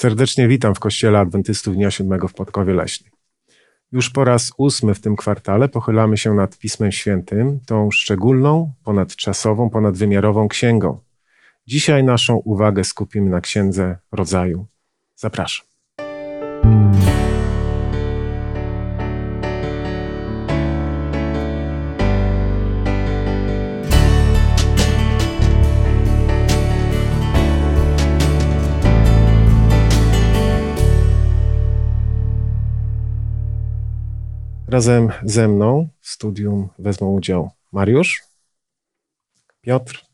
Serdecznie witam w Kościele Adwentystów Dnia Siódmego w Podkowie Leśnej. Już po raz ósmy w tym kwartale pochylamy się nad Pismem Świętym, tą szczególną, ponadczasową, ponadwymiarową księgą. Dzisiaj naszą uwagę skupimy na Księdze Rodzaju. Zapraszam. Razem ze mną w studium wezmą udział Mariusz, Piotr,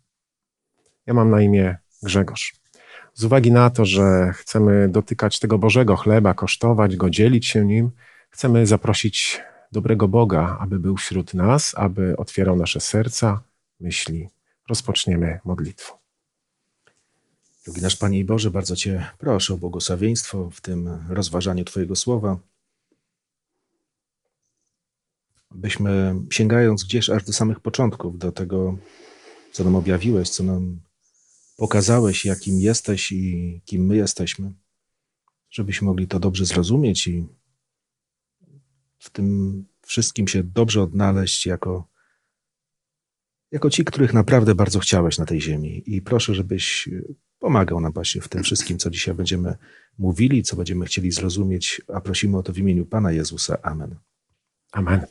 ja mam na imię Grzegorz. Z uwagi na to, że chcemy dotykać tego Bożego chleba, kosztować go, dzielić się nim, chcemy zaprosić dobrego Boga, aby był wśród nas, aby otwierał nasze serca, myśli. Rozpoczniemy modlitwą. Drogi nasz Panie i Boże, bardzo Cię proszę o błogosławieństwo w tym rozważaniu Twojego słowa byśmy sięgając gdzieś aż do samych początków, do tego, co nam objawiłeś, co nam pokazałeś, jakim jesteś i kim my jesteśmy, żebyśmy mogli to dobrze zrozumieć i w tym wszystkim się dobrze odnaleźć jako, jako ci, których naprawdę bardzo chciałeś na tej ziemi. I proszę, żebyś pomagał nam właśnie w tym wszystkim, co dzisiaj będziemy mówili, co będziemy chcieli zrozumieć, a prosimy o to w imieniu Pana Jezusa. Amen. Amen.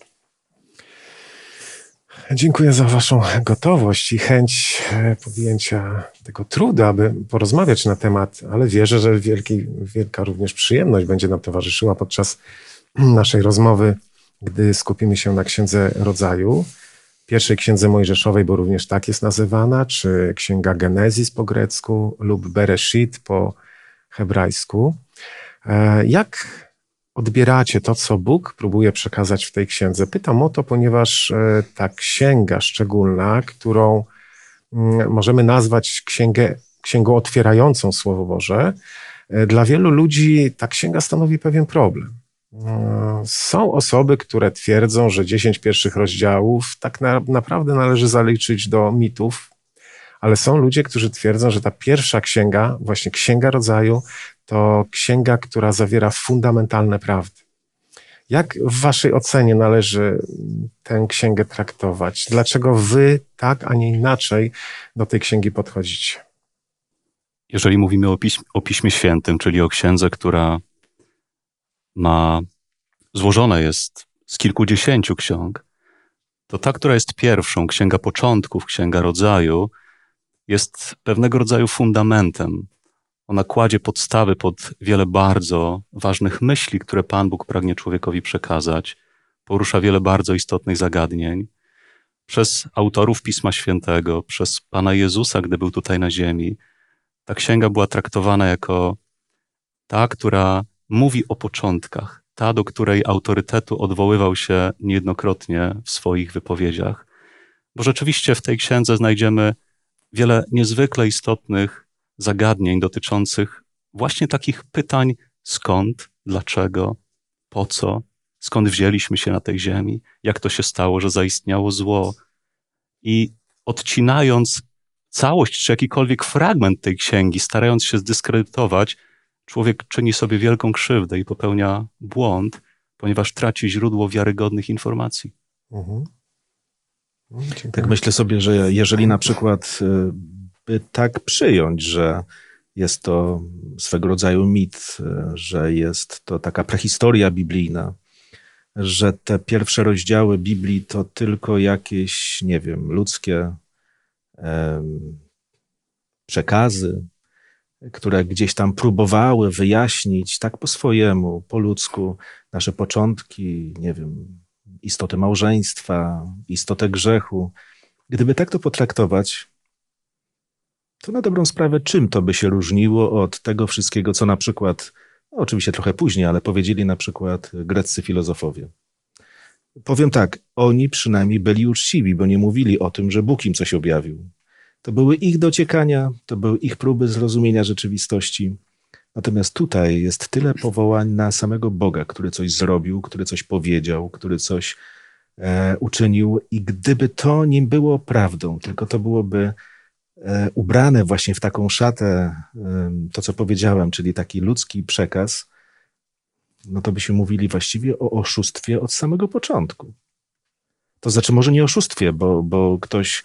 Dziękuję za Waszą gotowość i chęć e, podjęcia tego trudu, aby porozmawiać na temat, ale wierzę, że wielki, wielka również przyjemność będzie nam towarzyszyła podczas naszej rozmowy, gdy skupimy się na Księdze Rodzaju, pierwszej Księdze Mojżeszowej, bo również tak jest nazywana, czy Księga Genezis po grecku lub Bereshit po hebrajsku. E, jak odbieracie to, co Bóg próbuje przekazać w tej księdze? Pytam o to, ponieważ e, ta księga szczególna, którą mm, możemy nazwać księgę, księgą otwierającą Słowo Boże, e, dla wielu ludzi ta księga stanowi pewien problem. E, są osoby, które twierdzą, że dziesięć pierwszych rozdziałów tak na, naprawdę należy zaliczyć do mitów, ale są ludzie, którzy twierdzą, że ta pierwsza księga, właśnie Księga Rodzaju, to księga, która zawiera fundamentalne prawdy. Jak w Waszej ocenie należy tę księgę traktować? Dlaczego Wy tak, a nie inaczej do tej księgi podchodzicie? Jeżeli mówimy o, piśm, o Piśmie Świętym, czyli o księdze, która ma złożona jest z kilkudziesięciu ksiąg, to ta, która jest pierwszą, księga początków, księga rodzaju, jest pewnego rodzaju fundamentem ona kładzie podstawy pod wiele bardzo ważnych myśli, które Pan Bóg pragnie człowiekowi przekazać. Porusza wiele bardzo istotnych zagadnień. Przez autorów Pisma Świętego, przez Pana Jezusa, gdy był tutaj na ziemi, ta księga była traktowana jako ta, która mówi o początkach, ta, do której autorytetu odwoływał się niejednokrotnie w swoich wypowiedziach. Bo rzeczywiście w tej księdze znajdziemy wiele niezwykle istotnych zagadnień dotyczących właśnie takich pytań: skąd, dlaczego, po co, skąd wzięliśmy się na tej ziemi, jak to się stało, że zaistniało zło. I odcinając całość czy jakikolwiek fragment tej księgi, starając się zdyskredytować, człowiek czyni sobie wielką krzywdę i popełnia błąd, ponieważ traci źródło wiarygodnych informacji. Mhm. No, tak myślę sobie, że jeżeli na przykład y, tak przyjąć, że jest to swego rodzaju mit, że jest to taka prehistoria biblijna, że te pierwsze rozdziały Biblii to tylko jakieś, nie wiem, ludzkie przekazy, które gdzieś tam próbowały wyjaśnić tak po swojemu, po ludzku, nasze początki, nie wiem, istotę małżeństwa, istotę grzechu. Gdyby tak to potraktować, to na dobrą sprawę, czym to by się różniło od tego wszystkiego, co na przykład, no oczywiście trochę później, ale powiedzieli na przykład greccy filozofowie. Powiem tak, oni przynajmniej byli uczciwi, bo nie mówili o tym, że Bóg im coś objawił. To były ich dociekania, to były ich próby zrozumienia rzeczywistości. Natomiast tutaj jest tyle powołań na samego Boga, który coś zrobił, który coś powiedział, który coś e, uczynił, i gdyby to nie było prawdą, tylko to byłoby ubrane właśnie w taką szatę, to co powiedziałem, czyli taki ludzki przekaz, no to byśmy mówili właściwie o oszustwie od samego początku. To znaczy, może nie oszustwie, bo, bo ktoś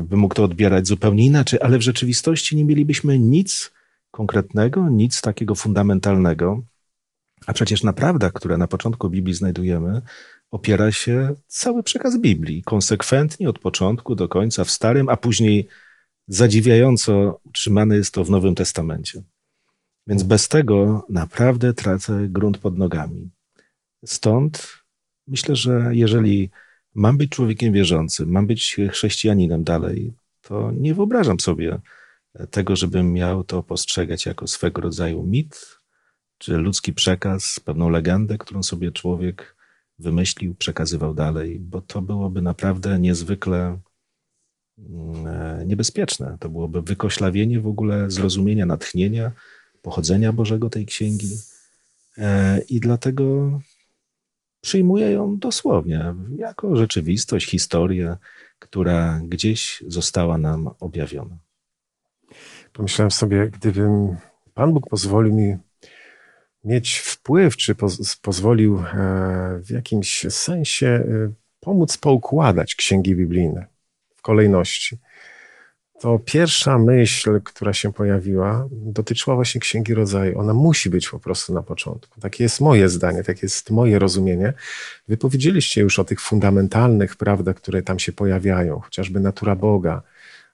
by mógł to odbierać zupełnie inaczej, ale w rzeczywistości nie mielibyśmy nic konkretnego, nic takiego fundamentalnego. A przecież na prawdach, które na początku Biblii znajdujemy, opiera się cały przekaz Biblii. Konsekwentnie od początku do końca w Starym, a później zadziwiająco utrzymane jest to w Nowym Testamencie. Więc bez tego naprawdę tracę grunt pod nogami. Stąd myślę, że jeżeli mam być człowiekiem wierzącym, mam być chrześcijaninem dalej, to nie wyobrażam sobie tego, żebym miał to postrzegać jako swego rodzaju mit, czy ludzki przekaz, pewną legendę, którą sobie człowiek wymyślił, przekazywał dalej, bo to byłoby naprawdę niezwykle mm, niebezpieczne. To byłoby wykoślawienie w ogóle zrozumienia, natchnienia, pochodzenia Bożego tej księgi. E, I dlatego przyjmuję ją dosłownie jako rzeczywistość, historię, która gdzieś została nam objawiona. Pomyślałem sobie, gdybym Pan Bóg pozwolił mi mieć wpływ, czy poz pozwolił e, w jakimś sensie e, pomóc poukładać księgi biblijne w kolejności, to pierwsza myśl, która się pojawiła, dotyczyła właśnie Księgi Rodzaju. Ona musi być po prostu na początku. Takie jest moje zdanie, takie jest moje rozumienie. Wy powiedzieliście już o tych fundamentalnych prawdach, które tam się pojawiają, chociażby natura Boga.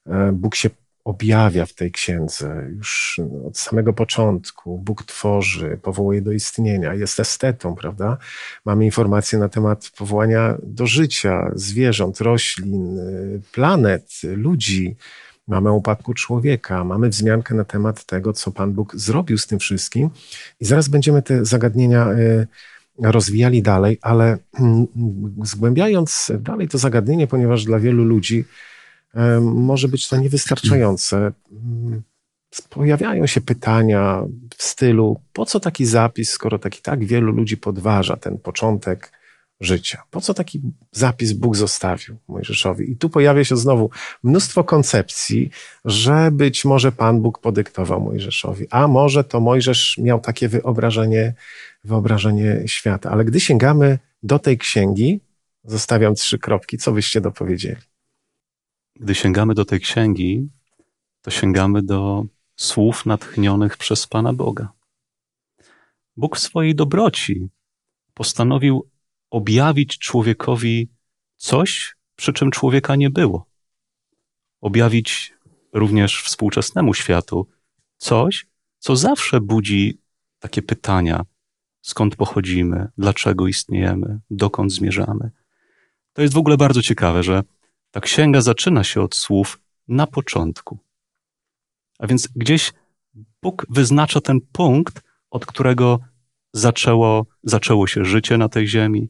E, Bóg się objawia w tej księdze już od samego początku. Bóg tworzy, powołuje do istnienia, jest estetą, prawda? Mamy informacje na temat powołania do życia zwierząt, roślin, planet, ludzi. Mamy o upadku człowieka, mamy wzmiankę na temat tego, co Pan Bóg zrobił z tym wszystkim. I zaraz będziemy te zagadnienia e, rozwijali dalej, ale mm, zgłębiając dalej to zagadnienie, ponieważ dla wielu ludzi może być to niewystarczające. Pojawiają się pytania w stylu, po co taki zapis, skoro taki tak wielu ludzi podważa ten początek życia? Po co taki zapis Bóg zostawił Mojżeszowi? I tu pojawia się znowu mnóstwo koncepcji, że być może Pan Bóg podyktował Mojżeszowi, a może to Mojżesz miał takie wyobrażenie, wyobrażenie świata. Ale gdy sięgamy do tej księgi, zostawiam trzy kropki, co byście dopowiedzieli? Gdy sięgamy do tej księgi, to sięgamy do słów natchnionych przez Pana Boga. Bóg w swojej dobroci postanowił objawić człowiekowi coś, przy czym człowieka nie było. Objawić również współczesnemu światu coś, co zawsze budzi takie pytania: skąd pochodzimy, dlaczego istniejemy, dokąd zmierzamy. To jest w ogóle bardzo ciekawe, że ta księga zaczyna się od słów na początku. A więc gdzieś Bóg wyznacza ten punkt, od którego zaczęło, zaczęło się życie na tej ziemi.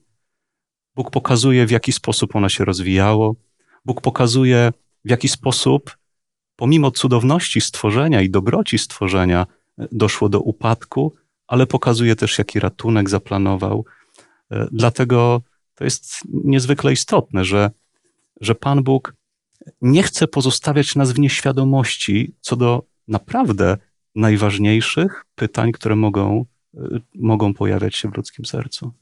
Bóg pokazuje, w jaki sposób ona się rozwijało. Bóg pokazuje, w jaki sposób, pomimo cudowności stworzenia i dobroci stworzenia, doszło do upadku, ale pokazuje też, jaki ratunek zaplanował. E, dlatego to jest niezwykle istotne, że że Pan Bóg nie chce pozostawiać nas w nieświadomości co do naprawdę najważniejszych pytań, które mogą, y, mogą pojawiać się w ludzkim sercu.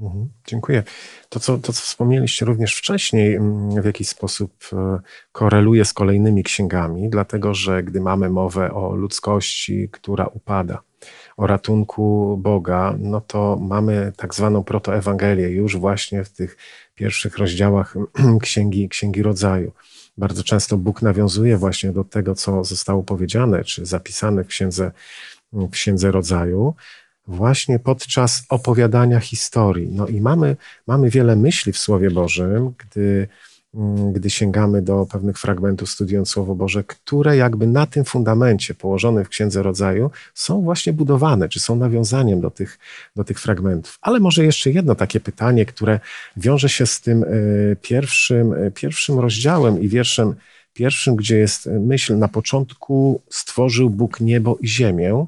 Mhm, dziękuję. To co, to, co wspomnieliście również wcześniej, mm, w jakiś sposób e, koreluje z kolejnymi księgami, dlatego że gdy mamy mowę o ludzkości, która upada, o ratunku Boga, no to mamy tak zwaną protoewangelię już właśnie w tych pierwszych rozdziałach księgi, księgi Rodzaju. Bardzo często Bóg nawiązuje właśnie do tego, co zostało powiedziane, czy zapisane w księdze, w księdze Rodzaju, właśnie podczas opowiadania historii. No i mamy, mamy wiele myśli w Słowie Bożym, gdy gdy sięgamy do pewnych fragmentów studiując Słowo Boże, które jakby na tym fundamencie położonym w Księdze Rodzaju są właśnie budowane, czy są nawiązaniem do tych, do tych fragmentów. Ale może jeszcze jedno takie pytanie, które wiąże się z tym e, pierwszym, e, pierwszym rozdziałem i wierszem pierwszym, gdzie jest myśl, na początku stworzył Bóg niebo i ziemię.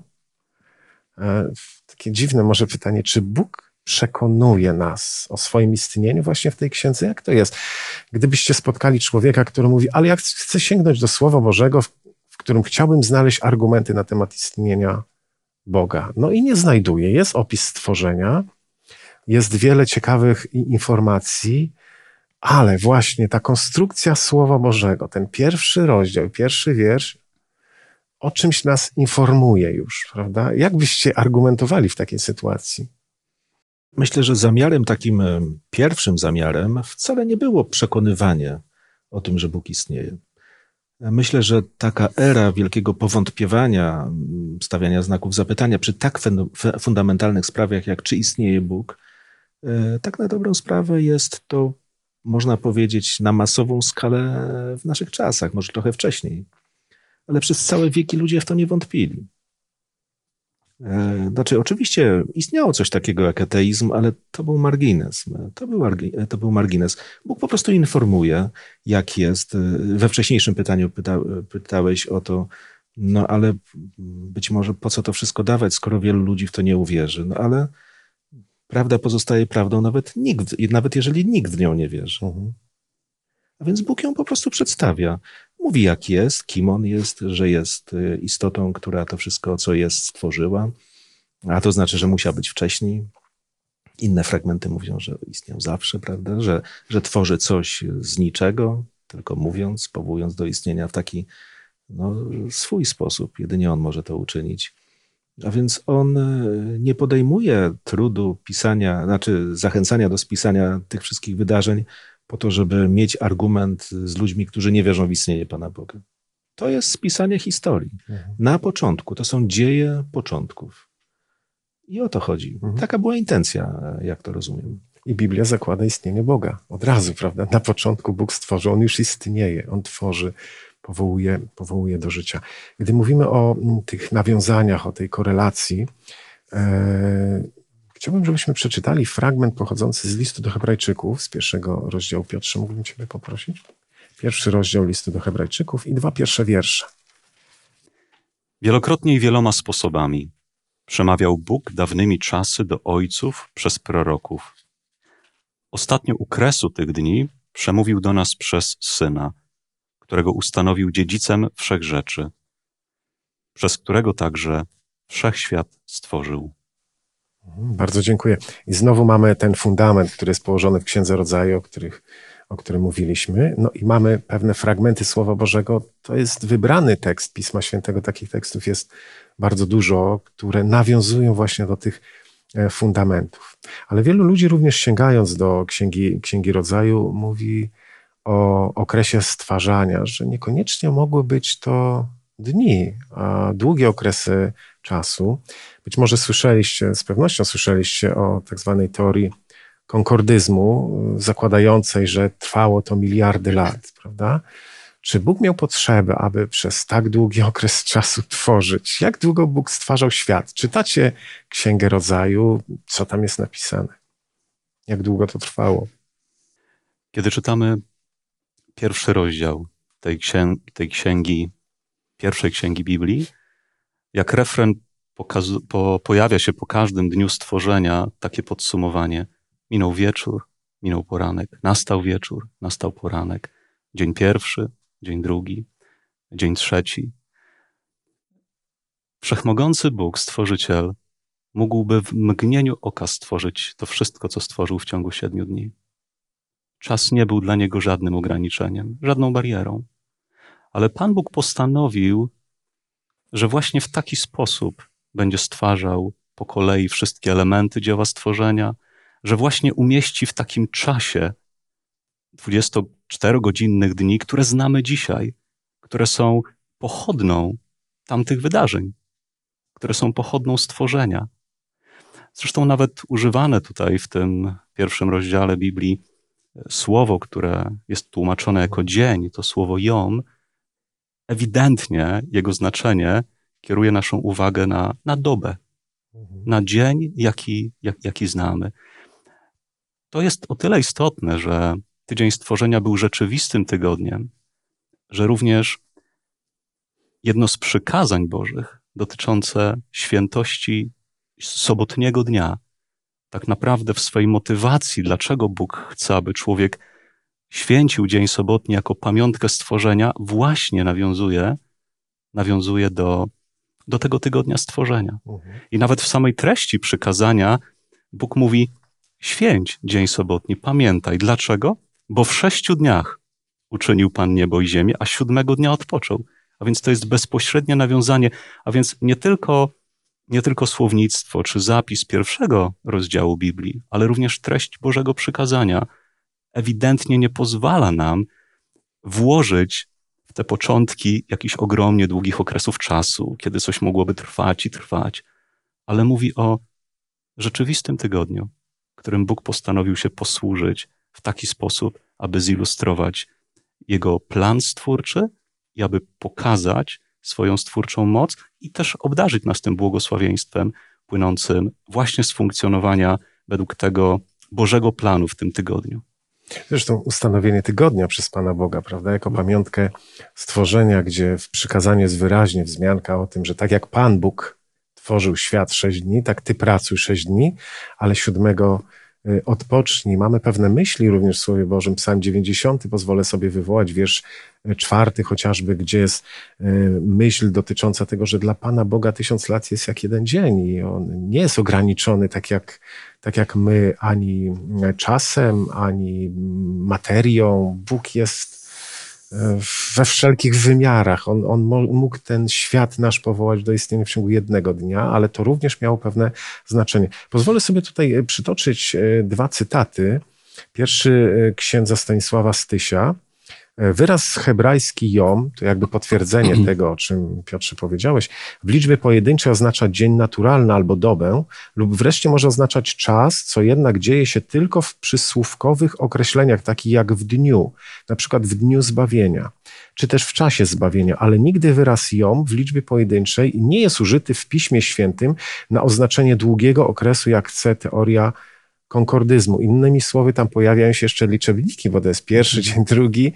E, takie dziwne może pytanie, czy Bóg przekonuje nas o swoim istnieniu właśnie w tej księdze? Jak to jest? Gdybyście spotkali człowieka, który mówi, ale ja chcę sięgnąć do Słowa Bożego, w, w którym chciałbym znaleźć argumenty na temat istnienia Boga. No i nie znajduje. Jest opis stworzenia, jest wiele ciekawych informacji, ale właśnie ta konstrukcja Słowa Bożego, ten pierwszy rozdział, pierwszy wiersz, o czymś nas informuje już, prawda? Jak byście argumentowali w takiej sytuacji? Myślę, że zamiarem takim e, pierwszym zamiarem wcale nie było przekonywanie o tym, że Bóg istnieje. Myślę, że taka era wielkiego powątpiewania, stawiania znaków zapytania przy tak fundamentalnych sprawach, jak czy istnieje Bóg, e, tak na dobrą sprawę jest to, można powiedzieć, na masową skalę w naszych czasach, może trochę wcześniej. Ale przez całe wieki ludzie w to nie wątpili. E, znaczy, oczywiście istniało coś takiego jak ateizm, ale to był margines. To był, to był margines. Bóg po prostu informuje, jak jest. E, we wcześniejszym pytaniu pyta, pytałeś o to, no ale być może po co to wszystko dawać, skoro wielu ludzi w to nie uwierzy. No ale prawda pozostaje prawdą, nawet, nikt, nawet jeżeli nikt w nią nie wierzy. Mhm. A więc Bóg ją po prostu przedstawia mówi jak jest, kim on jest, że jest y, istotą, która to wszystko, co jest, stworzyła. A to znaczy, że musiał być wcześniej. Inne fragmenty mówią, że istniał zawsze, prawda? Że, że tworzy coś z niczego, tylko mówiąc, powołując do istnienia w taki no, swój sposób. Jedynie on może to uczynić. A więc on y, nie podejmuje trudu pisania, znaczy zachęcania do spisania tych wszystkich wydarzeń po to, żeby mieć argument z ludźmi, którzy nie wierzą w istnienie Pana Boga. To jest spisanie historii. Mhm. Na początku. To są dzieje początków. I o to chodzi. Mhm. Taka była intencja, jak to rozumiem. I Biblia zakłada istnienie Boga. Od razu, prawda? Na początku Bóg stworzył, On już istnieje, On tworzy, powołuje, powołuje do życia. Gdy mówimy o tych nawiązaniach, o tej korelacji, e, Chciałbym, żebyśmy przeczytali fragment pochodzący z listu do Hebrajczyków, z pierwszego rozdziału. Piotrze, mógłbym Ciebie poprosić? Pierwszy rozdział listu do Hebrajczyków i dwa pierwsze wiersze. Wielokrotnie i wieloma sposobami przemawiał Bóg dawnymi czasy do ojców przez proroków. Ostatnio u kresu tych dni przemówił do nas przez Syna, którego ustanowił dziedzicem wszech rzeczy, przez którego także wszechświat stworzył. Mhm, bardzo dziękuję. I znowu mamy ten fundament, który jest położony w Księdze Rodzaju, o, których, o którym mówiliśmy. No i mamy pewne fragmenty Słowa Bożego. To jest wybrany tekst Pisma Świętego. Takich tekstów jest bardzo dużo, które nawiązują właśnie do tych e, fundamentów. Ale wielu ludzi również sięgając do Księgi, Księgi Rodzaju mówi o okresie stwarzania, że niekoniecznie mogły być to dni, a długie okresy czasu. Być może słyszeliście, z pewnością słyszeliście o tak zwanej teorii konkordyzmu, zakładającej, że trwało to miliardy lat, prawda? Czy Bóg miał potrzebę, aby przez tak długi okres czasu tworzyć? Jak długo Bóg stwarzał świat? Czytacie Księgę Rodzaju, co tam jest napisane? Jak długo to trwało? Kiedy czytamy pierwszy rozdział tej, księ tej księgi, pierwszej księgi Biblii, jak refren po, pojawia się po każdym dniu stworzenia takie podsumowanie. Minął wieczór, minął poranek, nastał wieczór, nastał poranek, dzień pierwszy, dzień drugi, dzień trzeci. Wszechmogący Bóg, Stworzyciel, mógłby w mgnieniu oka stworzyć to wszystko, co stworzył w ciągu siedmiu dni. Czas nie był dla niego żadnym ograniczeniem, żadną barierą. Ale Pan Bóg postanowił, że właśnie w taki sposób będzie stwarzał po kolei wszystkie elementy dzieła stworzenia, że właśnie umieści w takim czasie 24-godzinnych dni, które znamy dzisiaj, które są pochodną tamtych wydarzeń, które są pochodną stworzenia. Zresztą nawet używane tutaj w tym pierwszym rozdziale Biblii słowo, które jest tłumaczone jako dzień, to słowo jom, ewidentnie jego znaczenie kieruje naszą uwagę na, na dobę, mhm. na dzień, jaki, jak, jaki znamy. To jest o tyle istotne, że tydzień stworzenia był rzeczywistym tygodniem, że również jedno z przykazań Bożych dotyczące świętości sobotniego dnia tak naprawdę w swojej motywacji, dlaczego Bóg chce, aby człowiek święcił dzień sobotni jako pamiątkę stworzenia, właśnie nawiązuje, nawiązuje do, do tego tygodnia stworzenia. Mhm. I nawet w samej treści przykazania Bóg mówi: Święć dzień sobotni, pamiętaj. Dlaczego? Bo w sześciu dniach uczynił Pan niebo i ziemię, a siódmego dnia odpoczął. A więc to jest bezpośrednie nawiązanie, a więc nie tylko, nie tylko słownictwo czy zapis pierwszego rozdziału Biblii, ale również treść Bożego przykazania ewidentnie nie pozwala nam włożyć te początki jakichś ogromnie długich okresów czasu, kiedy coś mogłoby trwać i trwać, ale mówi o rzeczywistym tygodniu, którym Bóg postanowił się posłużyć w taki sposób, aby zilustrować jego plan stwórczy i aby pokazać swoją stwórczą moc i też obdarzyć nas tym błogosławieństwem płynącym właśnie z funkcjonowania według tego Bożego planu w tym tygodniu. Zresztą ustanowienie tygodnia przez Pana Boga, prawda, jako pamiątkę stworzenia, gdzie w przykazaniu jest wyraźnie wzmianka o tym, że tak jak Pan Bóg tworzył świat sześć dni, tak Ty pracuj sześć dni, ale siódmego odpocznij. Mamy pewne myśli również w Słowie Bożym. Psalm 90, pozwolę sobie wywołać wiersz y, czwarty chociażby, gdzie jest y, myśl dotycząca tego, że dla Pana Boga tysiąc lat jest jak jeden dzień i on nie jest ograniczony tak jak, tak jak my ani czasem, ani materią. Bóg jest we wszelkich wymiarach. On, on mógł ten świat nasz powołać do istnienia w ciągu jednego dnia, ale to również miało pewne znaczenie. Pozwolę sobie tutaj e, przytoczyć e, dwa cytaty. Pierwszy e, księdza Stanisława Stysia. E, Wyraz hebrajski jom, to jakby potwierdzenie tego, o czym Piotrze powiedziałeś, w liczbie pojedynczej oznacza dzień naturalny albo dobę, lub wreszcie może oznaczać czas, co jednak dzieje się tylko w przysłówkowych określeniach, takich jak w dniu, na przykład w dniu zbawienia, czy też w czasie zbawienia, ale nigdy wyraz jom w liczbie pojedynczej nie jest użyty w Piśmie Świętym na oznaczenie długiego okresu, jak chce teoria konkordyzmu. Innymi słowy, tam pojawiają się jeszcze liczebniki, bo to jest pierwszy dzień, drugi,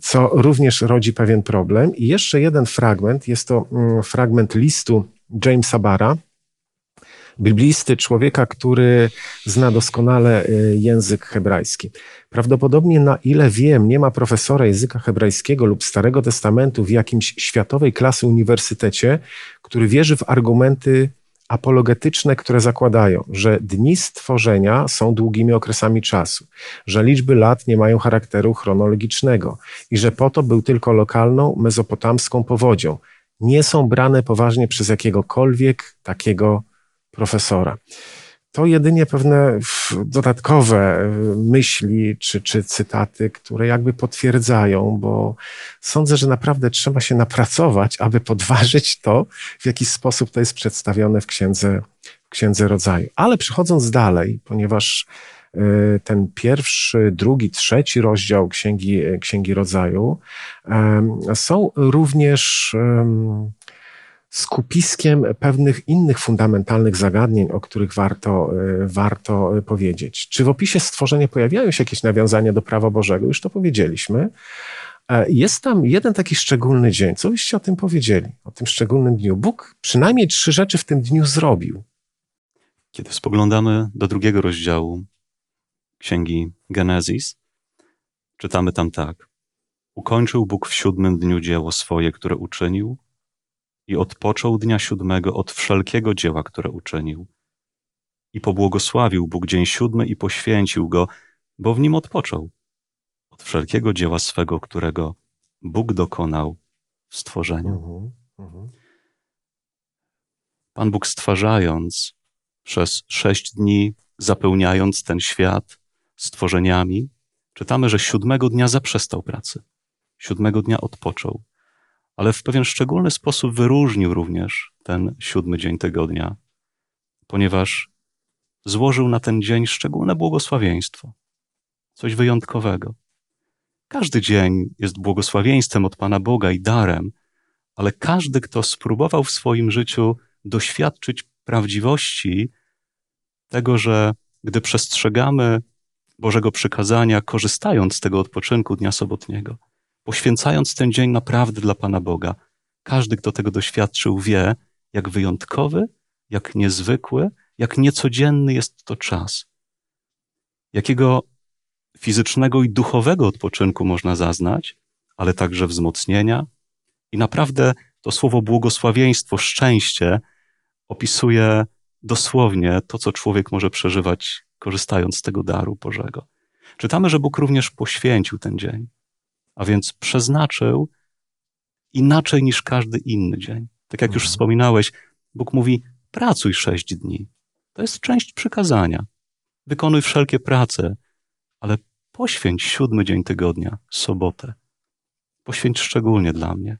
co również rodzi pewien problem. I jeszcze jeden fragment, jest to mm, fragment listu Jamesa Bara, biblisty, człowieka, który zna doskonale y, język hebrajski. Prawdopodobnie, na ile wiem, nie ma profesora języka hebrajskiego lub Starego Testamentu w jakimś światowej klasy uniwersytecie, który wierzy w argumenty apologetyczne, które zakładają, że dni stworzenia są długimi okresami czasu, że liczby lat nie mają charakteru chronologicznego i że po to był tylko lokalną mezopotamską powodzią. Nie są brane poważnie przez jakiegokolwiek takiego profesora. To jedynie pewne dodatkowe y, myśli czy, czy cytaty, które jakby potwierdzają, bo sądzę, że naprawdę trzeba się napracować, aby podważyć to, w jaki sposób to jest przedstawione w księdze, w księdze rodzaju. Ale przechodząc dalej, ponieważ y, ten pierwszy, drugi, trzeci rozdział Księgi, Księgi Rodzaju są również skupiskiem pewnych innych fundamentalnych zagadnień, o których warto, y, warto powiedzieć. Czy w opisie stworzenia pojawiają się jakieś nawiązania do prawa Bożego? Już to powiedzieliśmy. E, Jest tam jeden taki szczególny dzień. Co byście o tym powiedzieli? O tym szczególnym dniu. Bóg przynajmniej trzy rzeczy w tym dniu zrobił. Kiedy spoglądamy do drugiego rozdziału księgi Genezis, czytamy tam tak. Ukończył Bóg w siódmym dniu dzieło swoje, które uczynił, i odpoczął dnia siódmego od wszelkiego dzieła, które uczynił. I pobłogosławił Bóg dzień siódmy i poświęcił go, bo w nim odpoczął od wszelkiego dzieła swego, którego Bóg dokonał w stworzeniu. Mhm, mhm. Pan Bóg stwarzając przez sześć dni, zapełniając ten świat stworzeniami, czytamy, że siódmego dnia zaprzestał pracy. Siódmego dnia odpoczął. Ale w pewien szczególny sposób wyróżnił również ten siódmy dzień tygodnia, ponieważ złożył na ten dzień szczególne błogosławieństwo, coś wyjątkowego. Każdy dzień jest błogosławieństwem od Pana Boga i darem, ale każdy, kto spróbował w swoim życiu doświadczyć prawdziwości tego, że gdy przestrzegamy Bożego przykazania, korzystając z tego odpoczynku dnia sobotniego, poświęcając ten dzień naprawdę dla Pana Boga, każdy, kto tego doświadczył, wie, jak wyjątkowy, jak niezwykły, jak niecodzienny jest to czas, jakiego fizycznego i duchowego odpoczynku można zaznać, ale także wzmocnienia. I naprawdę to słowo błogosławieństwo, szczęście opisuje dosłownie to, co człowiek może przeżywać, korzystając z tego daru Bożego. Czytamy, że Bóg również poświęcił ten dzień, a więc przeznaczył inaczej niż każdy inny dzień. Tak jak już Mhm. wspominałeś, Bóg mówi: pracuj sześć dni. To jest część przykazania. Wykonuj wszelkie prace, ale poświęć siódmy dzień tygodnia, sobotę. Poświęć szczególnie dla mnie,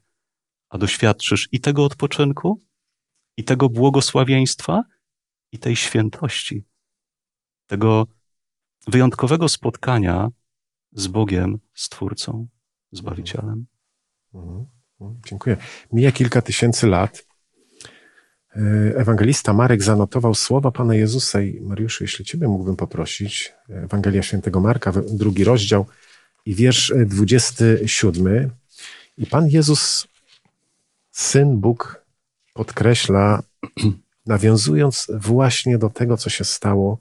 a doświadczysz i tego odpoczynku, i tego błogosławieństwa, i tej świętości, tego wyjątkowego spotkania z Bogiem, Stwórcą, Zbawicielem. Mhm. Mhm. Dziękuję. Mija kilka tysięcy lat. E, Ewangelista Marek zanotował słowa Pana Jezusa i Mariuszu, jeśli Ciebie mógłbym poprosić, Ewangelia Świętego Marka, drugi rozdział i wiersz e, 27. I Pan Jezus, Syn Bóg, podkreśla, nawiązując właśnie do tego, co się stało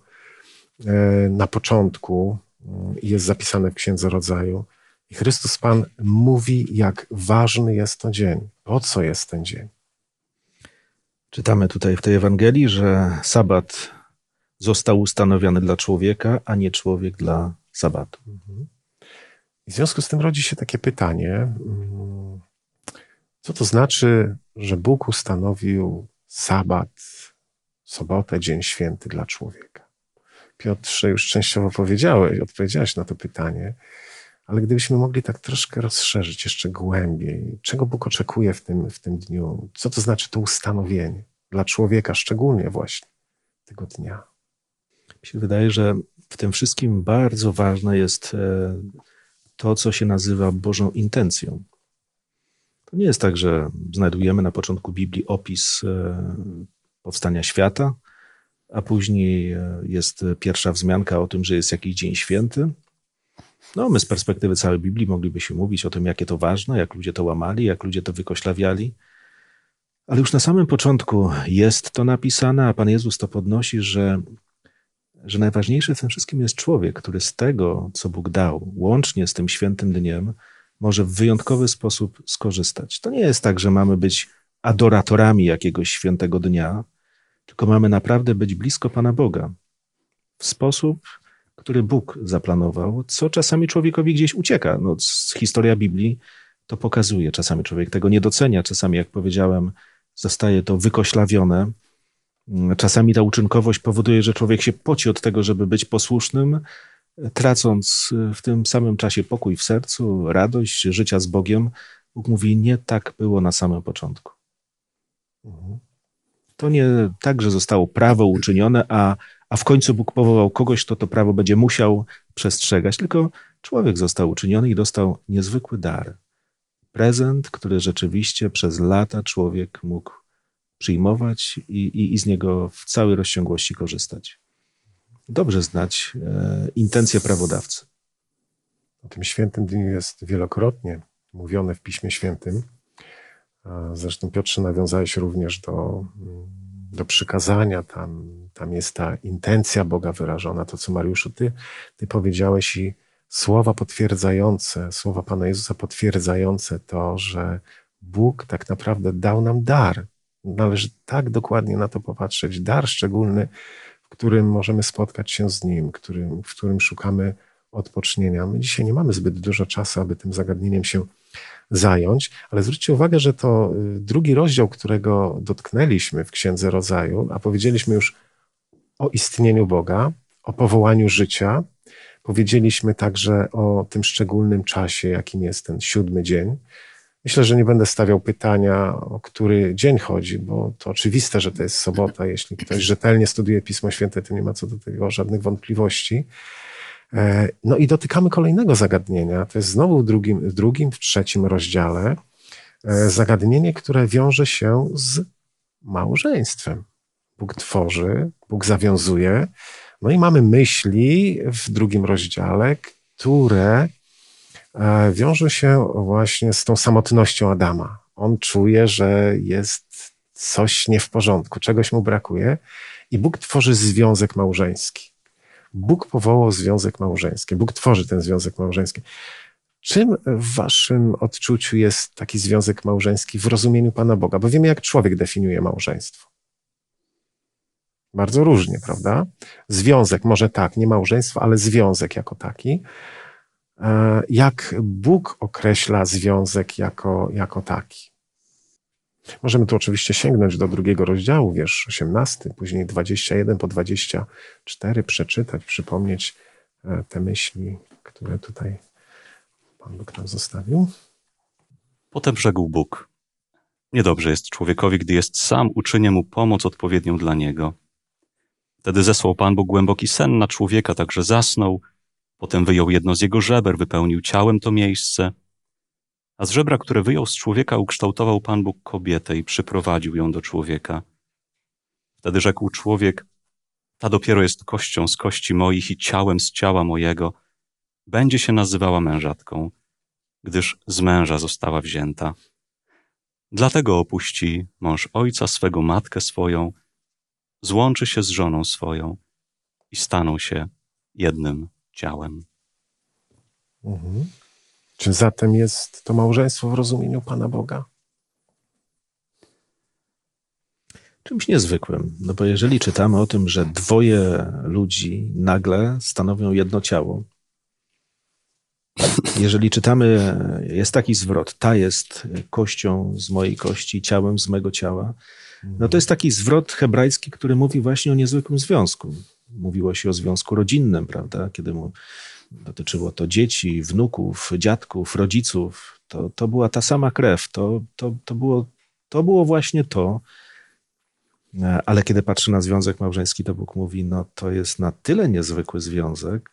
e, na początku mm, jest zapisane w Księdze Rodzaju, i Chrystus Pan mówi, jak ważny jest to dzień. Po co jest ten dzień? Czytamy tutaj w tej Ewangelii, że sabat został ustanowiony dla człowieka, a nie człowiek dla sabatu. I w związku z tym rodzi się takie pytanie, mm, co to znaczy, że Bóg ustanowił sabat, sobotę, dzień święty dla człowieka? Piotrze, już częściowo powiedziałeś, odpowiedziałeś na to pytanie, ale gdybyśmy mogli tak troszkę rozszerzyć jeszcze głębiej, czego Bóg oczekuje w tym, w tym dniu? Co to znaczy to ustanowienie dla człowieka, szczególnie właśnie tego dnia? Mi się wydaje, że w tym wszystkim bardzo ważne jest e, to, co się nazywa Bożą intencją. To nie jest tak, że znajdujemy na początku Biblii opis e, powstania świata, a później e, jest pierwsza wzmianka o tym, że jest jakiś dzień święty. No, my z perspektywy całej Biblii moglibyśmy mówić o tym, jakie to ważne, jak ludzie to łamali, jak ludzie to wykoślawiali. Ale już na samym początku jest to napisane, a Pan Jezus to podnosi, że że najważniejszy w tym wszystkim jest człowiek, który z tego, co Bóg dał, łącznie z tym świętym dniem, może w wyjątkowy sposób skorzystać. To nie jest tak, że mamy być adoratorami jakiegoś świętego dnia, tylko mamy naprawdę być blisko Pana Boga w sposób, który Bóg zaplanował, co czasami człowiekowi gdzieś ucieka. No, historia Biblii to pokazuje. Czasami człowiek tego nie docenia, czasami, jak powiedziałem, zostaje to wykoślawione. Czasami ta uczynkowość powoduje, że człowiek się poci od tego, żeby być posłusznym, tracąc w tym samym czasie pokój w sercu, radość życia z Bogiem. Bóg mówi, nie tak było na samym początku. Mhm. To nie tak, że zostało prawo uczynione, a, a w końcu Bóg powołał kogoś, kto to prawo będzie musiał przestrzegać, tylko człowiek został uczyniony i dostał niezwykły dar. Prezent, który rzeczywiście przez lata człowiek mógł przyjmować i, i, i z niego w całej rozciągłości korzystać. Dobrze znać e, intencje prawodawcy. O tym świętym dniu jest wielokrotnie mówione w Piśmie Świętym. A Zresztą Piotrze nawiązałeś również do, mm, do przykazania. Tam, tam jest ta intencja Boga wyrażona. To, co Mariuszu, ty, ty powiedziałeś i słowa potwierdzające, słowa Pana Jezusa potwierdzające to, że Bóg tak naprawdę dał nam dar. Należy tak dokładnie na to popatrzeć. Dar szczególny, w którym możemy spotkać się z Nim, którym, w którym szukamy odpocznienia. My dzisiaj nie mamy zbyt dużo czasu, aby tym zagadnieniem się zająć, ale zwróćcie uwagę, że to y, drugi rozdział, którego dotknęliśmy w Księdze Rodzaju, a powiedzieliśmy już o istnieniu Boga, o powołaniu życia, powiedzieliśmy także o tym szczególnym czasie, jakim jest ten siódmy dzień. Myślę, że nie będę stawiał pytania, o który dzień chodzi, bo to oczywiste, że to jest sobota. Jeśli ktoś rzetelnie studiuje Pismo Święte, to nie ma co do tego żadnych wątpliwości. E, No i dotykamy kolejnego zagadnienia. To jest znowu w drugim, w drugim, w trzecim rozdziale. E, Zagadnienie, które wiąże się z małżeństwem. Bóg tworzy, Bóg zawiązuje. No i mamy myśli w drugim rozdziale, które e, wiążą się właśnie z tą samotnością Adama. On czuje, że jest coś nie w porządku, czegoś mu brakuje i Bóg tworzy związek małżeński. Bóg powołał związek małżeński. Bóg tworzy ten związek małżeński. Czym w waszym odczuciu jest taki związek małżeński w rozumieniu Pana Boga? Bo wiemy, jak człowiek definiuje małżeństwo. Bardzo różnie, prawda? Związek, może tak, nie małżeństwo, ale związek jako taki. E, jak Bóg określa związek jako, jako taki? Możemy tu oczywiście sięgnąć do drugiego rozdziału, wiersz 18, później 21 po 24, przeczytać, przypomnieć e, te myśli, które tutaj Pan Bóg nam zostawił. Potem rzekł Bóg: Niedobrze jest człowiekowi, gdy jest sam, uczynię mu pomoc odpowiednią dla niego. Wtedy zesłał Pan Bóg głęboki sen na człowieka, tak że zasnął. Potem wyjął jedno z jego żeber, wypełnił ciałem to miejsce. A z żebra, które wyjął z człowieka, ukształtował Pan Bóg kobietę i przyprowadził ją do człowieka. Wtedy rzekł człowiek: Ta dopiero jest kością z kości moich i ciałem z ciała mojego. Będzie się nazywała mężatką, gdyż z męża została wzięta. Dlatego opuści mąż ojca swego, matkę swoją, złączy się z żoną swoją i staną się jednym ciałem. Mhm. Czy zatem jest to małżeństwo w rozumieniu Pana Boga? Czymś niezwykłym, no bo jeżeli czytamy o tym, że dwoje ludzi nagle stanowią jedno ciało, jeżeli czytamy, jest taki zwrot, ta jest kością z mojej kości, ciałem z mego ciała, no to jest taki zwrot hebrajski, który mówi właśnie o niezwykłym związku. Mówiło się o związku rodzinnym, prawda? Kiedy mu dotyczyło to dzieci, wnuków, dziadków, rodziców. To, to była ta sama krew. To, to, to, było, to było właśnie to. Ale kiedy patrzy na związek małżeński, to Bóg mówi, no to jest na tyle niezwykły związek,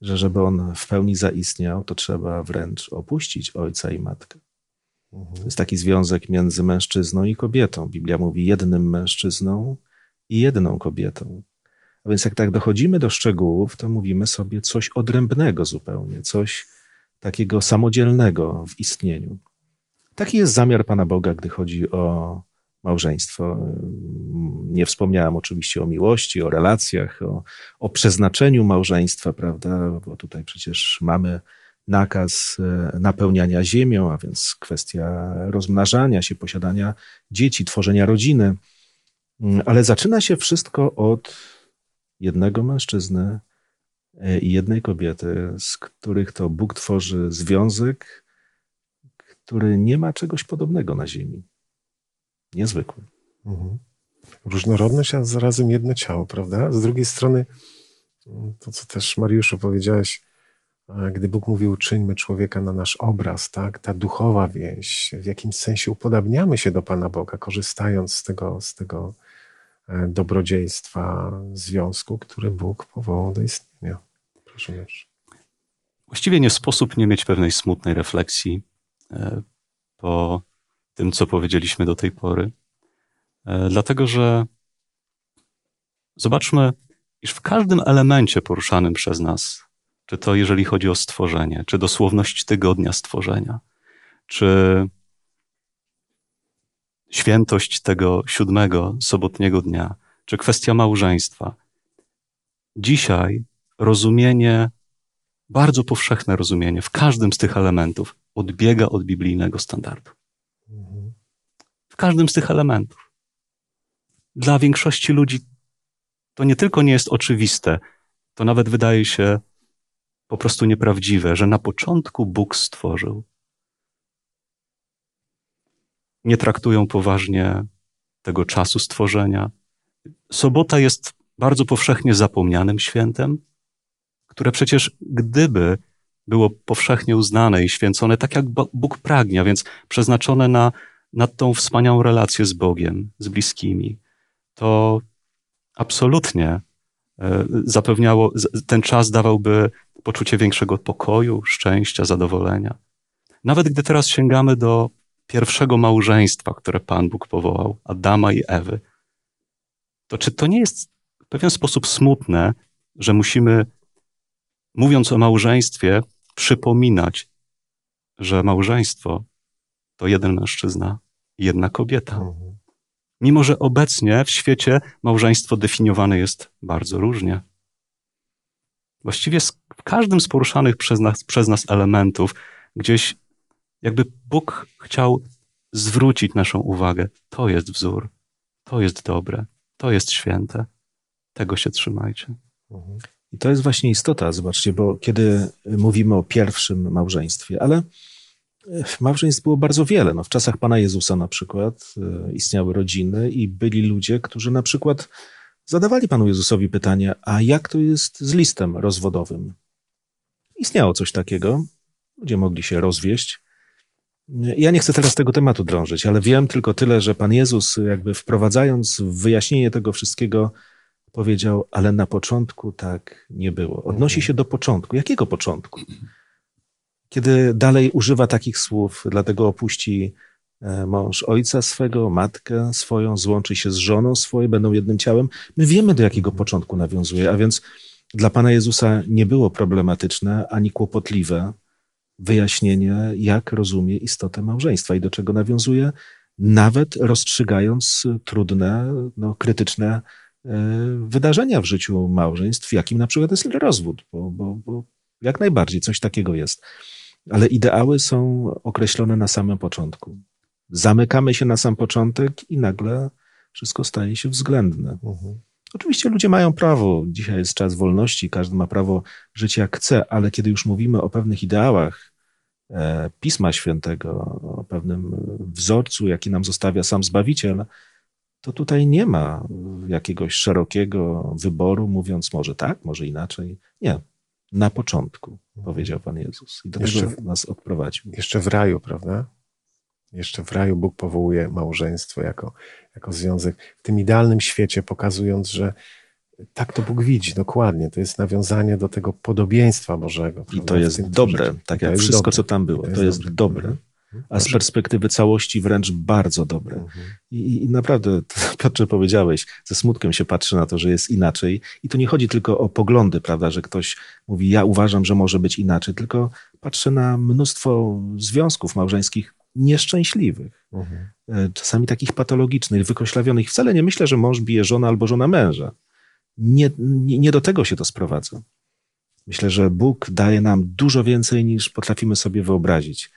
że żeby on w pełni zaistniał, to trzeba wręcz opuścić ojca i matkę. To jest taki związek między mężczyzną i kobietą. Biblia mówi jednym mężczyzną i jedną kobietą. A więc jak tak dochodzimy do szczegółów, to mówimy sobie coś odrębnego zupełnie, coś takiego samodzielnego w istnieniu. Taki jest zamiar Pana Boga, gdy chodzi o małżeństwo. Nie wspomniałem oczywiście o miłości, o relacjach, o, o przeznaczeniu małżeństwa, prawda? Bo tutaj przecież mamy nakaz e, napełniania ziemią, a więc kwestia rozmnażania się, posiadania dzieci, tworzenia rodziny. Mm, ale zaczyna się wszystko od jednego mężczyzny e, i jednej kobiety, z których to Bóg tworzy związek, który nie ma czegoś podobnego na ziemi. Niezwykły. Mhm. Różnorodność, a zarazem jedno ciało, prawda? Z drugiej strony, to co też Mariuszu powiedziałeś, gdy Bóg mówił, czyńmy człowieka na nasz obraz, tak? Ta duchowa więź, w jakimś sensie upodabniamy się do Pana Boga, korzystając z tego, z tego e, dobrodziejstwa związku, który Bóg powołał do istnienia. Proszę jeszcze. Właściwie nie sposób nie mieć pewnej smutnej refleksji e, po tym, co powiedzieliśmy do tej pory. E, dlatego, że zobaczmy, iż w każdym elemencie poruszanym przez nas czy to jeżeli chodzi o stworzenie, czy dosłowność tygodnia stworzenia, czy świętość tego siódmego, sobotniego dnia, czy kwestia małżeństwa. Dzisiaj rozumienie, bardzo powszechne rozumienie w każdym z tych elementów odbiega od biblijnego standardu. W każdym z tych elementów. Dla większości ludzi to nie tylko nie jest oczywiste, to nawet wydaje się po prostu nieprawdziwe, że na początku Bóg stworzył. Nie traktują poważnie tego czasu stworzenia. Sobota jest bardzo powszechnie zapomnianym świętem, które przecież gdyby było powszechnie uznane i święcone tak, jak Bóg pragnie, więc przeznaczone na, na tą wspaniałą relację z Bogiem, z bliskimi, to absolutnie e, zapewniało, ten czas dawałby poczucie większego pokoju, szczęścia, zadowolenia. Nawet gdy teraz sięgamy do pierwszego małżeństwa, które Pan Bóg powołał, Adama i Ewy, to czy to nie jest w pewien sposób smutne, że musimy, mówiąc o małżeństwie, przypominać, że małżeństwo to jeden mężczyzna i jedna kobieta. Mhm. Mimo, że obecnie w świecie małżeństwo definiowane jest bardzo różnie. Właściwie w każdym z poruszanych przez nas, przez nas elementów gdzieś jakby Bóg chciał zwrócić naszą uwagę. To jest wzór, to jest dobre, to jest święte. Tego się trzymajcie. I to jest właśnie istota, zobaczcie, bo kiedy mówimy o pierwszym małżeństwie, ale małżeństw było bardzo wiele. No, w czasach Pana Jezusa na przykład e, istniały rodziny i byli ludzie, którzy na przykład zadawali Panu Jezusowi pytanie, a jak to jest z listem rozwodowym? Istniało coś takiego. Ludzie mogli się rozwieść. Ja nie chcę teraz tego tematu drążyć, ale wiem tylko tyle, że Pan Jezus, jakby wprowadzając wyjaśnienie tego wszystkiego, powiedział, ale na początku tak nie było. Odnosi się do początku. Jakiego początku? Kiedy dalej używa takich słów, dlatego opuści e, mąż ojca swego, matkę swoją, złączy się z żoną swoją, będą jednym ciałem. My wiemy, do jakiego początku nawiązuje, a więc dla Pana Jezusa nie było problematyczne ani kłopotliwe wyjaśnienie, jak rozumie istotę małżeństwa i do czego nawiązuje, nawet rozstrzygając trudne, no, krytyczne e, wydarzenia w życiu małżeństw, jakim na przykład jest rozwód, bo, bo, bo jak najbardziej coś takiego jest. Ale ideały są określone na samym początku. Zamykamy się na sam początek i nagle wszystko staje się względne. Mhm. Oczywiście ludzie mają prawo, dzisiaj jest czas wolności, każdy ma prawo żyć jak chce, ale kiedy już mówimy o pewnych ideałach Pisma Świętego, o pewnym wzorcu, jaki nam zostawia sam Zbawiciel, to tutaj nie ma jakiegoś szerokiego wyboru, mówiąc może tak, może inaczej. Nie, na początku, powiedział Pan Jezus. I do jeszcze, tego nas odprowadził. Jeszcze w raju, prawda? Jeszcze w raju Bóg powołuje małżeństwo jako, jako związek w tym idealnym świecie, pokazując, że tak to Bóg widzi, dokładnie. To jest nawiązanie do tego podobieństwa Bożego. I to jest dobre, tak jak wszystko, dobre. co tam było. To jest, to jest dobre. dobre. A z perspektywy całości wręcz bardzo dobre. Mhm. I, I, naprawdę, Piotrze, powiedziałeś, ze smutkiem się patrzy na to, że jest inaczej. I tu nie chodzi tylko o poglądy, prawda, że ktoś mówi, ja uważam, że może być inaczej, tylko patrzę na mnóstwo związków małżeńskich nieszczęśliwych, mhm. E, czasami takich patologicznych, wykoślawionych. Wcale nie myślę, że mąż bije żonę albo żona męża. Nie, nie, nie do tego się to sprowadza. Myślę, że Bóg daje nam dużo więcej niż potrafimy sobie wyobrazić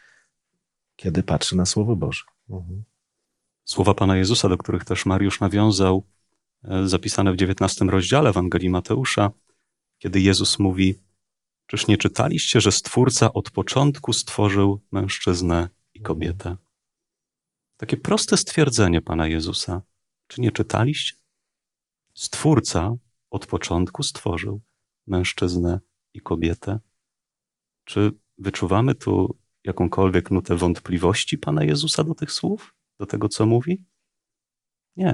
kiedy patrzy na Słowo Boże. Mhm. Słowa Pana Jezusa, do których też Mariusz nawiązał, e, zapisane w XIX rozdziale Ewangelii Mateusza, kiedy Jezus mówi: Czyż nie czytaliście, że Stwórca od początku stworzył mężczyznę i kobietę? Takie proste stwierdzenie Pana Jezusa. Czy nie czytaliście? Stwórca od początku stworzył mężczyznę i kobietę. Czy wyczuwamy tu jakąkolwiek nutę wątpliwości Pana Jezusa do tych słów, do tego, co mówi? Nie.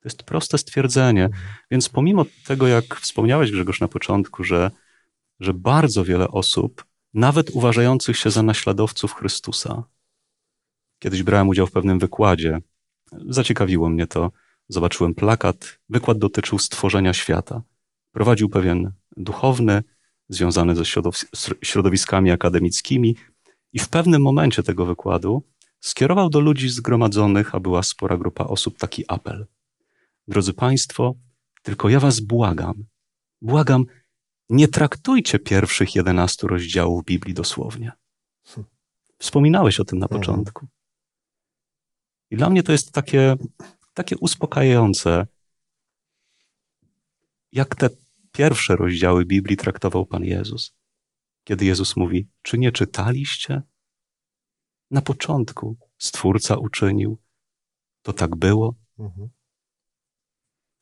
To jest proste stwierdzenie. Więc pomimo tego, jak wspomniałeś, Grzegorz, na początku, że, że bardzo wiele osób, nawet uważających się za naśladowców Chrystusa, kiedyś brałem udział w pewnym wykładzie, zaciekawiło mnie to, zobaczyłem plakat, wykład dotyczył stworzenia świata. Prowadził pewien duchowny, związany ze środowiskami akademickimi, i w pewnym momencie tego wykładu skierował do ludzi zgromadzonych, a była spora grupa osób, taki apel. Drodzy Państwo, tylko ja Was błagam, błagam, nie traktujcie pierwszych jedenastu rozdziałów Biblii dosłownie. Wspominałeś o tym na mhm. początku. I dla mnie to jest takie, takie uspokajające, jak te pierwsze rozdziały Biblii traktował Pan Jezus kiedy Jezus mówi: Czy nie czytaliście? Na początku Stwórca uczynił, to tak było. Mhm.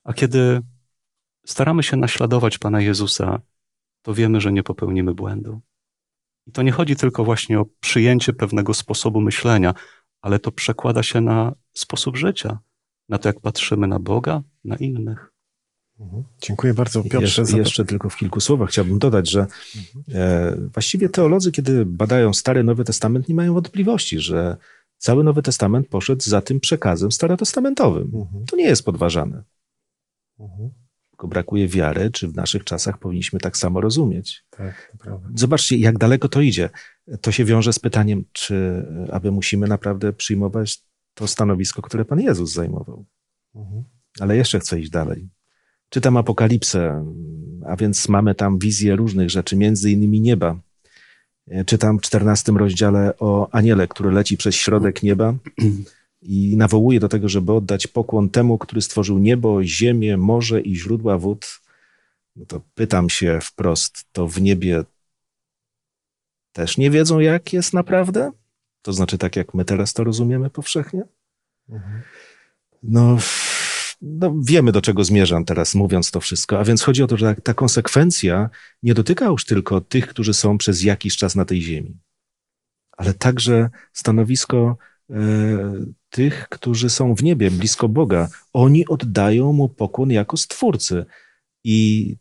A kiedy staramy się naśladować Pana Jezusa, to wiemy, że nie popełnimy błędu. I to nie chodzi tylko właśnie o przyjęcie pewnego sposobu myślenia, ale to przekłada się na sposób życia, na to, jak patrzymy na Boga, na innych. Mhm. Dziękuję bardzo, Piotrze. Jeszcze, jeszcze tylko w kilku słowach chciałbym dodać, że e, właściwie teolodzy, kiedy badają Stary Nowy Testament, nie mają wątpliwości, że cały Nowy Testament poszedł za tym przekazem starotestamentowym. Mhm. To nie jest podważane. Mhm. Tylko brakuje wiary, czy w naszych czasach powinniśmy tak samo rozumieć. Tak, prawda. Zobaczcie, jak daleko to idzie. To się wiąże z pytaniem, czy aby musimy naprawdę przyjmować to stanowisko, które Pan Jezus zajmował. Ale jeszcze chcę iść dalej. Czytam Apokalipsę, a więc mamy tam wizję różnych rzeczy, między innymi nieba. Czytam w 14 rozdziale o aniele, który leci przez środek nieba i nawołuje do tego, żeby oddać pokłon temu, który stworzył niebo, ziemię, morze i źródła wód. No to pytam się wprost, to w niebie też nie wiedzą, jak jest naprawdę? To znaczy tak, jak my teraz to rozumiemy powszechnie? Mhm. No, no, wiemy, do czego zmierzam teraz, mówiąc to wszystko. A więc chodzi o to, że ta konsekwencja nie dotyka już tylko tych, którzy są przez jakiś czas na tej ziemi, ale także stanowisko e, tych, którzy są w niebie, blisko Boga. Oni oddają mu pokłon jako stwórcy. I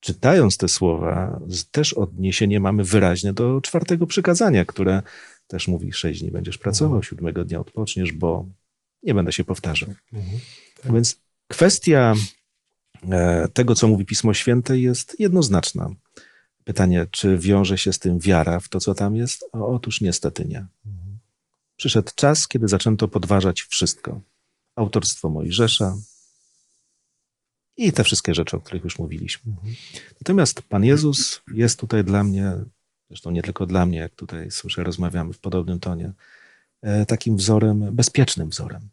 czytając te słowa, też odniesienie mamy wyraźne do czwartego przykazania, które też mówi: sześć dni będziesz pracował, mhm. siódmego dnia odpoczniesz, bo nie będę się powtarzał. Mhm. Tak. Więc kwestia e, tego, co mówi Pismo Święte, jest jednoznaczna. Pytanie, czy wiąże się z tym wiara w to, co tam jest? otóż niestety nie. Mhm. Przyszedł czas, kiedy zaczęto podważać wszystko. Autorstwo Mojżesza i te wszystkie rzeczy, o których już mówiliśmy. Mhm. Natomiast Pan Jezus jest tutaj dla mnie, zresztą nie tylko dla mnie, jak tutaj słyszę, rozmawiamy w podobnym tonie, e, takim wzorem, bezpiecznym wzorem.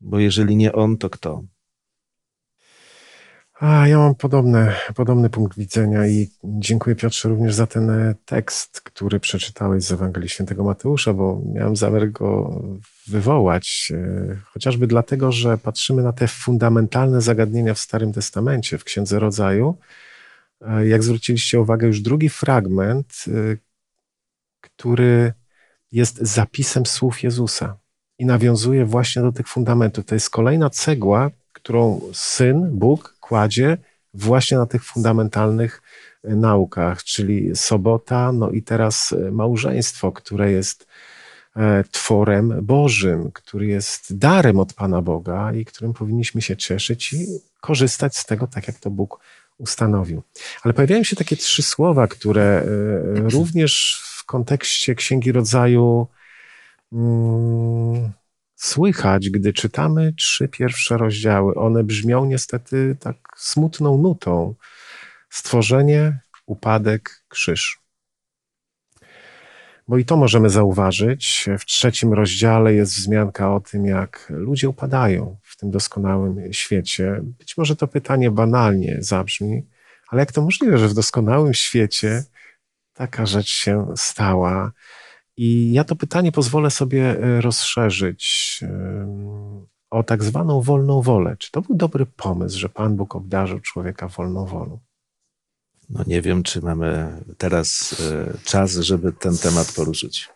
Bo jeżeli nie on, to kto? A, ja mam podobny, podobny punkt widzenia i dziękuję Piotrze również za ten e, tekst, który przeczytałeś z Ewangelii Świętego Mateusza, bo miałem zamiar go wywołać, e, chociażby dlatego, że patrzymy na te fundamentalne zagadnienia w Starym Testamencie, w Księdze Rodzaju. E, jak zwróciliście uwagę, już drugi fragment, który jest zapisem słów Jezusa i nawiązuje właśnie do tych fundamentów. To jest kolejna cegła, którą syn, Bóg kładzie właśnie na tych fundamentalnych e, naukach, czyli sobota, no i teraz e, małżeństwo, które jest e, tworem Bożym, który jest darem od Pana Boga i którym powinniśmy się cieszyć i korzystać z tego tak, jak to Bóg ustanowił. Ale pojawiają się takie trzy słowa, które również w kontekście Księgi Rodzaju Mm, słychać, gdy czytamy trzy pierwsze rozdziały. One brzmią niestety tak smutną nutą. Stworzenie, upadek, krzyż. Bo i to możemy zauważyć. W trzecim rozdziale jest wzmianka o tym, jak ludzie upadają tym doskonałym świecie. Być może to pytanie banalnie zabrzmi, ale jak to możliwe, że w doskonałym świecie taka rzecz się stała? I ja to pytanie pozwolę sobie e, rozszerzyć o tak zwaną wolną wolę. Czy to był dobry pomysł, że Pan Bóg obdarzył człowieka wolną wolą? No nie wiem, czy mamy teraz e, czas, żeby ten temat poruszyć.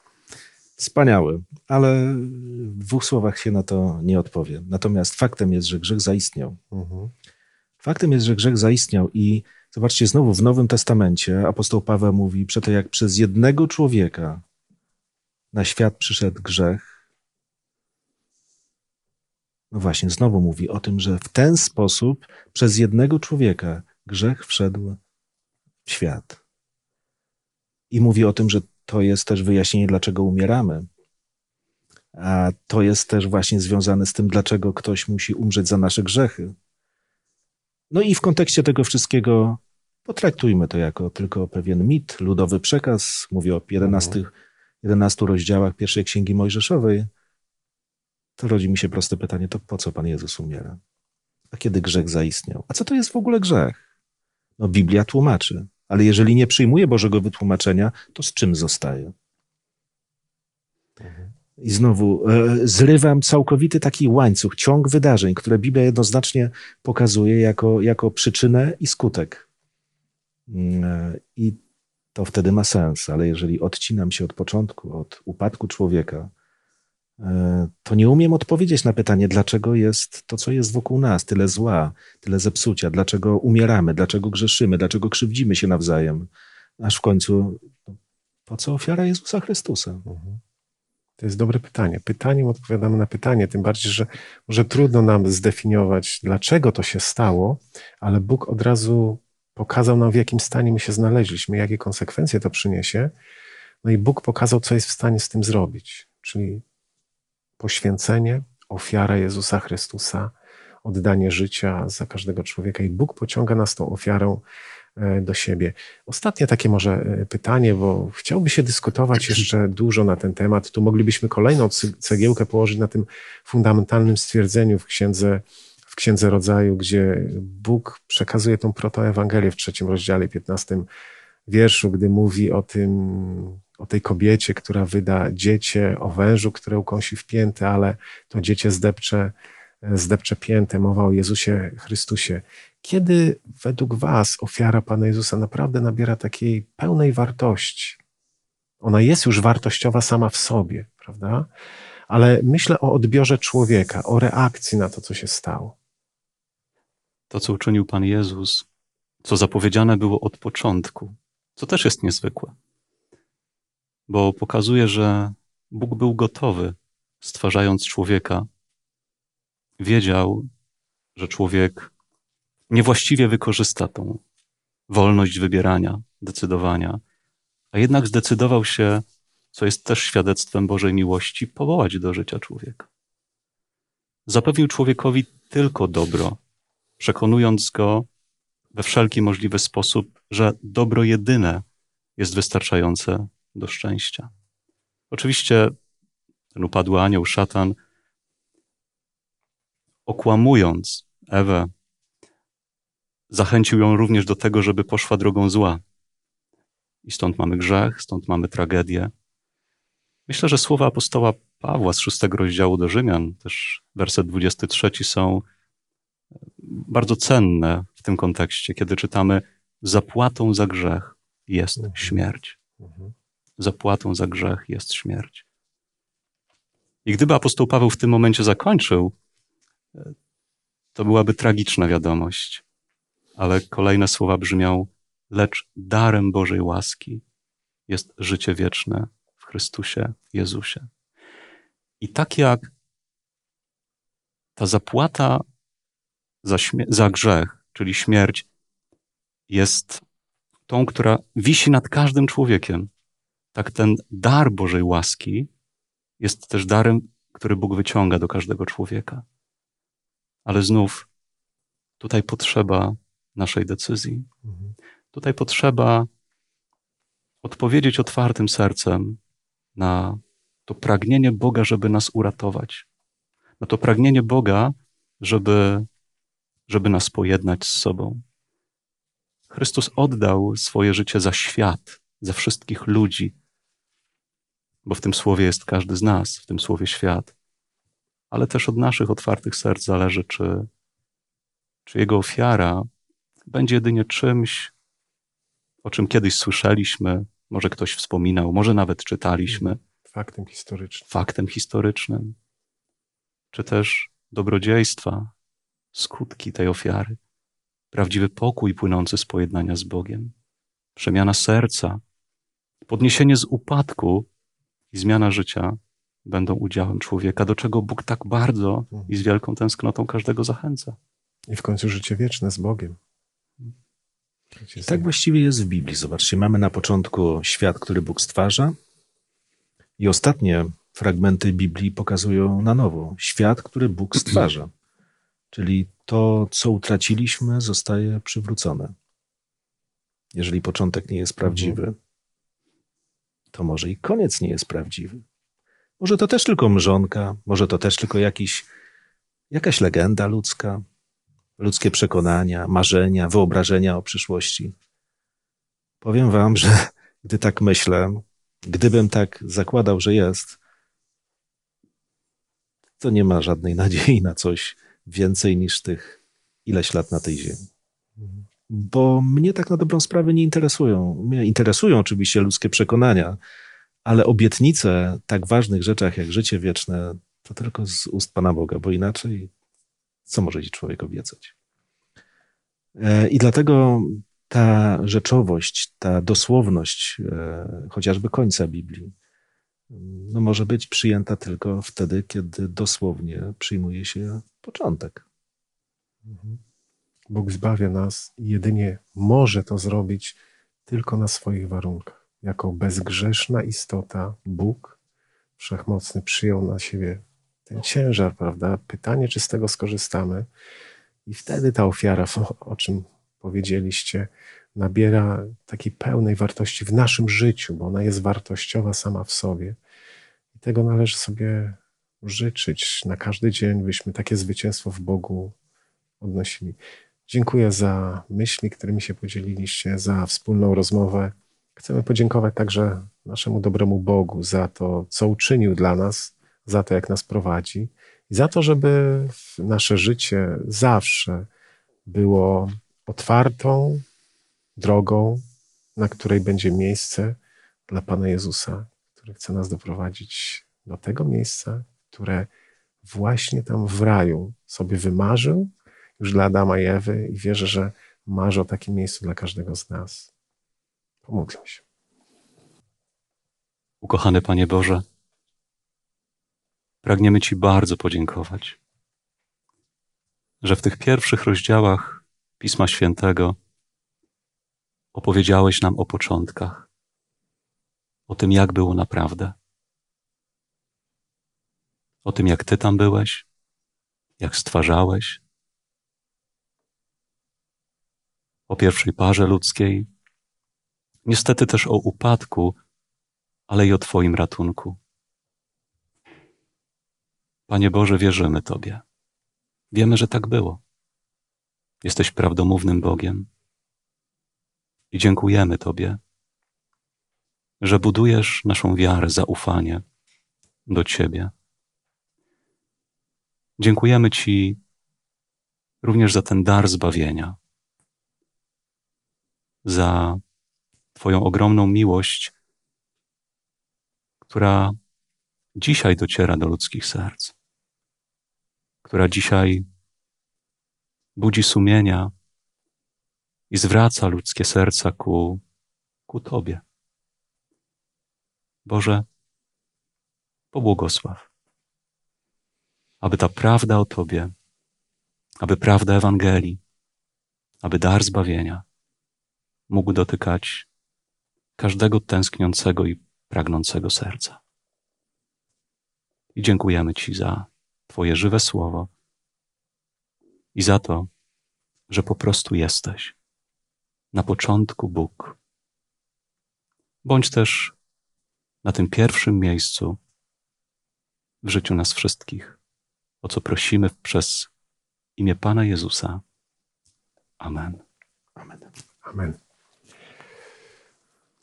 Wspaniały, ale w dwóch słowach się na to nie odpowie. Natomiast faktem jest, że grzech zaistniał. Mhm. Faktem jest, że grzech zaistniał i zobaczcie, znowu w Nowym Testamencie apostoł Paweł mówi, przeto jak przez jednego człowieka na świat przyszedł grzech. No właśnie, znowu mówi o tym, że w ten sposób przez jednego człowieka grzech wszedł w świat. I mówi o tym, że to jest też wyjaśnienie, dlaczego umieramy. A to jest też właśnie związane z tym, dlaczego ktoś musi umrzeć za nasze grzechy. No i w kontekście tego wszystkiego potraktujmy to jako tylko pewien mit, ludowy przekaz. Mówię o 11 11 rozdziałach pierwszej księgi Mojżeszowej, to rodzi mi się proste pytanie: to po co Pan Jezus umiera? A kiedy grzech zaistniał? A co to jest w ogóle grzech? No, Biblia tłumaczy, ale jeżeli nie przyjmuje Bożego wytłumaczenia, to z czym zostaje? I znowu e, zrywam całkowity taki łańcuch, ciąg wydarzeń, które Biblia jednoznacznie pokazuje jako, jako przyczynę i skutek. Mm, e, I to wtedy ma sens, ale jeżeli odcinam się od początku, od upadku człowieka, to nie umiem odpowiedzieć na pytanie, dlaczego jest to, co jest wokół nas, tyle zła, tyle zepsucia, dlaczego umieramy, dlaczego grzeszymy, dlaczego krzywdzimy się nawzajem, aż w końcu no, po co ofiara Jezusa Chrystusa? Mhm. To jest dobre pytanie. Pytaniem odpowiadamy na pytanie, tym bardziej, że może trudno nam zdefiniować, dlaczego to się stało, ale Bóg od razu pokazał nam, w jakim stanie my się znaleźliśmy, jakie konsekwencje to przyniesie. No i Bóg pokazał, co jest w stanie z tym zrobić, czyli poświęcenie, ofiara Jezusa Chrystusa, oddanie życia za każdego człowieka i Bóg pociąga nas tą ofiarą e, do siebie. Ostatnie takie może e, pytanie, bo chciałby się dyskutować jeszcze dużo na ten temat. Tu moglibyśmy kolejną cegiełkę położyć na tym fundamentalnym stwierdzeniu w księdze, w księdze rodzaju, gdzie Bóg przekazuje tą protoewangelię w trzecim rozdziale, 15 wierszu, gdy mówi o tym, o tej kobiecie, która wyda dziecię, o wężu, które ukąsi w piętę, ale to dziecię zdepcze, zdepcze piętę. Mowa o Jezusie Chrystusie. Kiedy według Was ofiara Pana Jezusa naprawdę nabiera takiej pełnej wartości? Ona jest już wartościowa sama w sobie, prawda? Ale myślę o odbiorze człowieka, o reakcji na to, co się stało. To, co uczynił Pan Jezus, co zapowiedziane było od początku, co też jest niezwykłe, bo pokazuje, że Bóg był gotowy, stwarzając człowieka. Wiedział, że człowiek niewłaściwie wykorzysta tą wolność wybierania, decydowania, a jednak zdecydował się, co jest też świadectwem Bożej miłości, powołać do życia człowieka. Zapewnił człowiekowi tylko dobro, przekonując go we wszelki możliwy sposób, że dobro jedyne jest wystarczające do szczęścia. Oczywiście ten upadły anioł, szatan, okłamując Ewę, zachęcił ją również do tego, żeby poszła drogą zła. I stąd mamy grzech, stąd mamy tragedię. Myślę, że słowa apostoła Pawła z szóstego rozdziału do Rzymian, też werset 23 są bardzo cenne w tym kontekście, kiedy czytamy zapłatą za grzech jest mhm. śmierć. Mhm. Zapłatą za grzech jest śmierć. I gdyby apostoł Paweł w tym momencie zakończył, to byłaby tragiczna wiadomość. Ale kolejne słowa brzmią: Lecz darem Bożej łaski jest życie wieczne w Chrystusie Jezusie. I tak jak ta zapłata za, za grzech, czyli śmierć, jest tą, która wisi nad każdym człowiekiem. Tak ten dar Bożej łaski jest też darem, który Bóg wyciąga do każdego człowieka. Ale znów tutaj potrzeba naszej decyzji. Mhm. Tutaj potrzeba odpowiedzieć otwartym sercem na to pragnienie Boga, żeby nas uratować. Na to pragnienie Boga, żeby żeby nas pojednać z sobą. Chrystus oddał swoje życie za świat, za wszystkich ludzi, bo w tym słowie jest każdy z nas, w tym słowie świat. Ale też od naszych otwartych serc zależy, czy, czy Jego ofiara będzie jedynie czymś, o czym kiedyś słyszeliśmy, może ktoś wspominał, może nawet czytaliśmy. Faktem historycznym. Faktem historycznym. Czy też dobrodziejstwa, skutki tej ofiary. Prawdziwy pokój płynący z pojednania z Bogiem, przemiana serca, podniesienie z upadku i zmiana życia będą udziałem człowieka, do czego Bóg tak bardzo i z wielką tęsknotą każdego zachęca. I w końcu życie wieczne z Bogiem. I tak właściwie jest w Biblii. Zobaczcie, mamy na początku świat, który Bóg stwarza, i ostatnie fragmenty Biblii pokazują na nowo świat, który Bóg stwarza. Czyli to, co utraciliśmy, zostaje przywrócone. Jeżeli początek nie jest prawdziwy, mhm. To może i koniec nie jest prawdziwy. Może to też tylko mrzonka, może to też tylko jakiś, jakaś legenda ludzka, ludzkie przekonania, marzenia, wyobrażenia o przyszłości. Powiem Wam, że gdy tak myślę, gdybym tak zakładał, że jest, to nie ma żadnej nadziei na coś więcej niż tych ileś lat na tej ziemi. Bo mnie tak na dobrą sprawę nie interesują. Mnie interesują oczywiście ludzkie przekonania, ale obietnice tak ważnych rzeczach jak życie wieczne to tylko z ust Pana Boga, bo inaczej co może ci człowiek obiecać? E, I dlatego ta rzeczowość, ta dosłowność e, chociażby końca Biblii, no może być przyjęta tylko wtedy, kiedy dosłownie przyjmuje się początek. Mhm. Bóg zbawia nas i jedynie może to zrobić tylko na swoich warunkach. Jako bezgrzeszna istota Bóg Wszechmocny przyjął na siebie ten ciężar, prawda? Pytanie, czy z tego skorzystamy. I wtedy ta ofiara, o, czym powiedzieliście, nabiera takiej pełnej wartości w naszym życiu, bo ona jest wartościowa sama w sobie. I tego należy sobie życzyć na każdy dzień, byśmy takie zwycięstwo w Bogu odnosili. Dziękuję za myśli, którymi się podzieliliście, za wspólną rozmowę. Chcemy podziękować także naszemu dobremu Bogu za to, co uczynił dla nas, za to, jak nas prowadzi i za to, żeby nasze życie zawsze było otwartą drogą, na której będzie miejsce dla Pana Jezusa, który chce nas doprowadzić do tego miejsca, które właśnie tam w raju sobie wymarzył już dla Adama i Ewy i wierzę, że marzy o takim miejscu dla każdego z nas. Pomódlmy się. Ukochany Panie Boże, pragniemy Ci bardzo podziękować, że w tych pierwszych rozdziałach Pisma Świętego opowiedziałeś nam o początkach, o tym, jak było naprawdę, o tym, jak Ty tam byłeś, jak stwarzałeś, o pierwszej parze ludzkiej, niestety też o upadku, ale i o Twoim ratunku. Panie Boże, wierzymy Tobie. Wiemy, że tak było. Jesteś prawdomównym Bogiem. I dziękujemy Tobie, że budujesz naszą wiarę, zaufanie do Ciebie. Dziękujemy Ci również za ten dar zbawienia, za Twoją ogromną miłość, która dzisiaj dociera do ludzkich serc, która dzisiaj budzi sumienia i zwraca ludzkie serca ku, ku Tobie. Boże, pobłogosław, aby ta prawda o Tobie, aby prawda Ewangelii, aby dar zbawienia mógł dotykać każdego tęskniącego i pragnącego serca. I dziękujemy Ci za Twoje żywe słowo i za to, że po prostu jesteś. Na początku Bóg. Bądź też na tym pierwszym miejscu w życiu nas wszystkich, o co prosimy przez imię Pana Jezusa. Amen. Amen. Amen.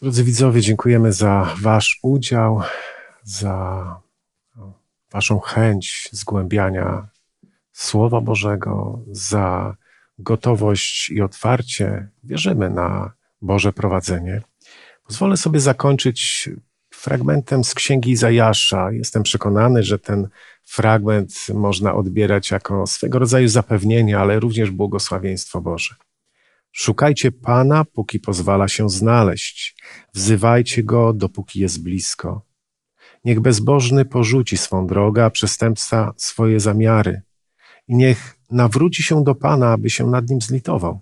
Drodzy widzowie, dziękujemy za Wasz udział, za Waszą chęć zgłębiania Słowa Bożego, za gotowość i otwarcie. Wierzymy na Boże prowadzenie. Pozwolę sobie zakończyć fragmentem z księgi Izajasza. Jestem przekonany, że ten fragment można odbierać jako swego rodzaju zapewnienie, ale również błogosławieństwo Boże. Szukajcie Pana, póki pozwala się znaleźć. Wzywajcie Go, dopóki jest blisko. Niech bezbożny porzuci swą drogę, a przestępca swoje zamiary. I niech nawróci się do Pana, aby się nad nim zlitował.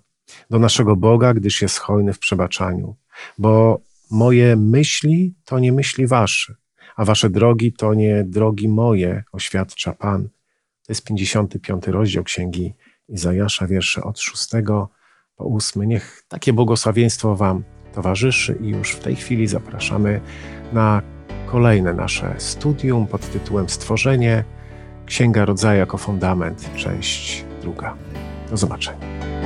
Do naszego Boga, gdyż jest hojny w przebaczaniu. Bo moje myśli to nie myśli wasze, a wasze drogi to nie drogi moje, oświadcza Pan. To jest 55 rozdział Księgi Izajasza, wiersze od 6 po 8. Niech takie błogosławieństwo Wam towarzyszy i już w tej chwili zapraszamy na kolejne nasze studium pod tytułem Stworzenie, Księga Rodzaju jako fundament, część druga. Do zobaczenia.